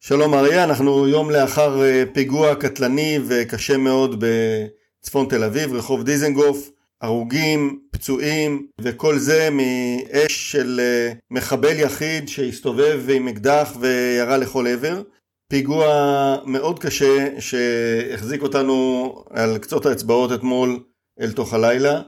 שלום אריה, אנחנו יום לאחר אה, פיגוע קטלני וקשה מאוד בצפון תל אביב, רחוב דיזנגוף, הרוגים, פצועים, וכל זה מאש של אה, מחבל יחיד שהסתובב עם אקדח וירה לכל עבר. פיגוע מאוד קשה שהחזיק אותנו על קצות האצבעות אתמול אל תוך הלילה.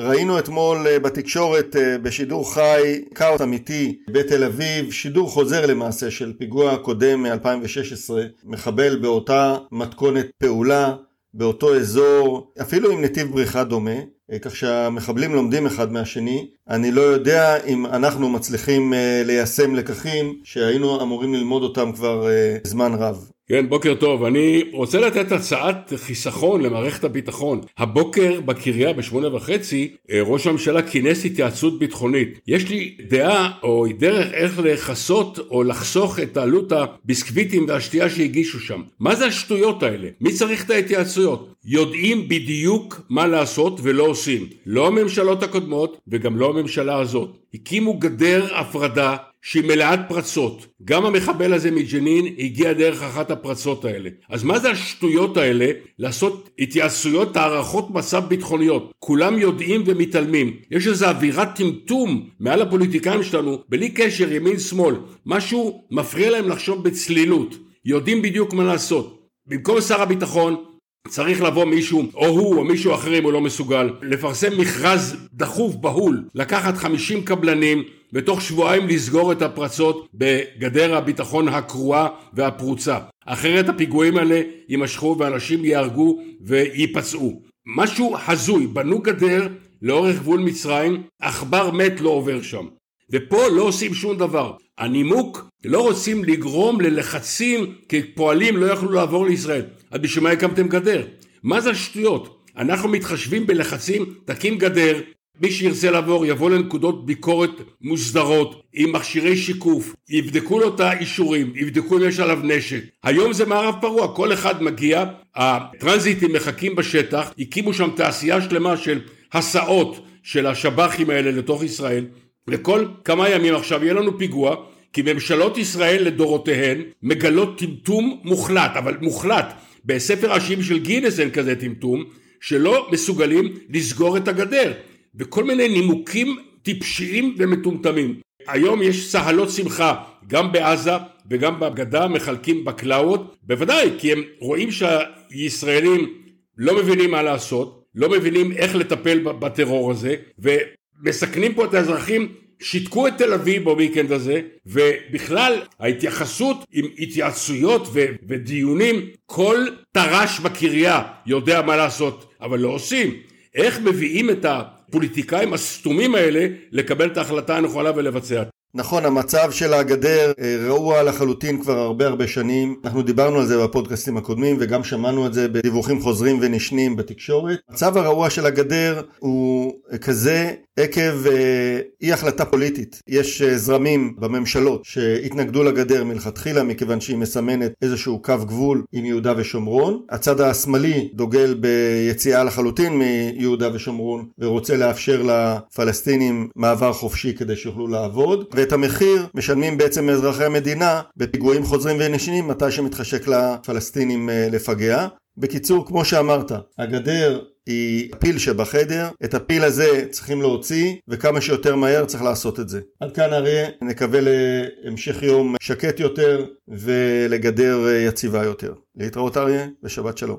ראינו אתמול אה, בתקשורת אה, בשידור חי כאוס אמיתי בתל אביב, שידור חוזר למעשה של פיגוע קודם מ-2016, מחבל באותה מתכונת פעולה, באותו אזור, אפילו עם נתיב בריחה דומה, אה, כך שהמחבלים לומדים אחד מהשני. אני לא יודע אם אנחנו מצליחים ליישם לקחים שהיינו אמורים ללמוד אותם כבר זמן רב. כן, בוקר טוב. אני רוצה לתת הצעת חיסכון למערכת הביטחון. הבוקר בקריה בשמונה וחצי, אה, ראש הממשלה כינס התייעצות ביטחונית. יש לי דעה או דרך איך לכסות או לחסוך את עלות הביסקוויטים והשתייה שהגישו שם. מה זה השטויות האלה? מי צריך את ההתייעצויות? יודעים בדיוק מה לעשות ולא עושים. לא הממשלות הקודמות וגם לא הממשלה הזאת. הקימו גדר הפרדה שהיא מלאת פרצות. גם המחבל הזה מג'נין הגיע דרך אחת הפרצות האלה. אז מה זה השטויות האלה לעשות התייעצויות הערכות מצב ביטחוניות? כולם יודעים ומתעלמים. יש איזו אווירת טמטום מעל הפוליטיקאים שלנו, בלי קשר ימין שמאל. משהו מפריע להם לחשוב בצלילות. יודעים בדיוק מה לעשות. במקום שר הביטחון צריך לבוא מישהו, או הוא או מישהו אחר אם הוא לא מסוגל, לפרסם מכרז דחוף בהול, לקחת 50 קבלנים ותוך שבועיים לסגור את הפרצות בגדר הביטחון הקרועה והפרוצה. אחרת הפיגועים האלה יימשכו ואנשים ייהרגו וייפצעו. משהו הזוי, בנו גדר לאורך גבול מצרים, עכבר מת לא עובר שם. ופה לא עושים שום דבר. הנימוק, לא רוצים לגרום ללחצים כי פועלים לא יכלו לעבור לישראל. אז בשביל מה הקמתם גדר? מה זה השטויות? אנחנו מתחשבים בלחצים, תקים גדר, מי שירצה לעבור יבוא לנקודות ביקורת מוסדרות עם מכשירי שיקוף, יבדקו לו את האישורים, יבדקו אם יש עליו נשק. היום זה מערב פרוע, כל אחד מגיע, הטרנזיטים מחכים בשטח, הקימו שם תעשייה שלמה של הסעות של השב"חים האלה לתוך ישראל, וכל כמה ימים עכשיו יהיה לנו פיגוע, כי ממשלות ישראל לדורותיהן מגלות טמטום מוחלט, אבל מוחלט. בספר השיעים של גינס אין כזה טמטום, שלא מסוגלים לסגור את הגדר. וכל מיני נימוקים טיפשיים ומטומטמים. היום יש צהלות שמחה גם בעזה וגם בגדה מחלקים בקלאות, בוודאי כי הם רואים שהישראלים לא מבינים מה לעשות, לא מבינים איך לטפל בטרור הזה ומסכנים פה את האזרחים שיתקו את תל אביב בוויקנד הזה ובכלל ההתייחסות עם התייעצויות ו- ודיונים כל טרש בקריה יודע מה לעשות אבל לא עושים איך מביאים את הפוליטיקאים הסתומים האלה לקבל את ההחלטה הנכונה ולבצע. נכון, המצב של הגדר אה, רעוע לחלוטין כבר הרבה הרבה שנים. אנחנו דיברנו על זה בפודקאסטים הקודמים וגם שמענו את זה בדיווחים חוזרים ונשנים בתקשורת. המצב הרעוע של הגדר הוא כזה עקב אה, אי החלטה פוליטית. יש אה, זרמים בממשלות שהתנגדו לגדר מלכתחילה מכיוון שהיא מסמנת איזשהו קו גבול עם יהודה ושומרון. הצד השמאלי דוגל ביציאה לחלוטין מיהודה ושומרון ורוצה לאפשר לפלסטינים מעבר חופשי כדי שיוכלו לעבוד. ואת המחיר משלמים בעצם אזרחי המדינה בפיגועים חוזרים ונשנים מתי שמתחשק לפלסטינים אה, לפגע. בקיצור, כמו שאמרת, הגדר היא הפיל שבחדר, את הפיל הזה צריכים להוציא וכמה שיותר מהר צריך לעשות את זה. עד כאן אריה, נקווה להמשך יום שקט יותר ולגדר אה, יציבה יותר. להתראות אריה ושבת שלום.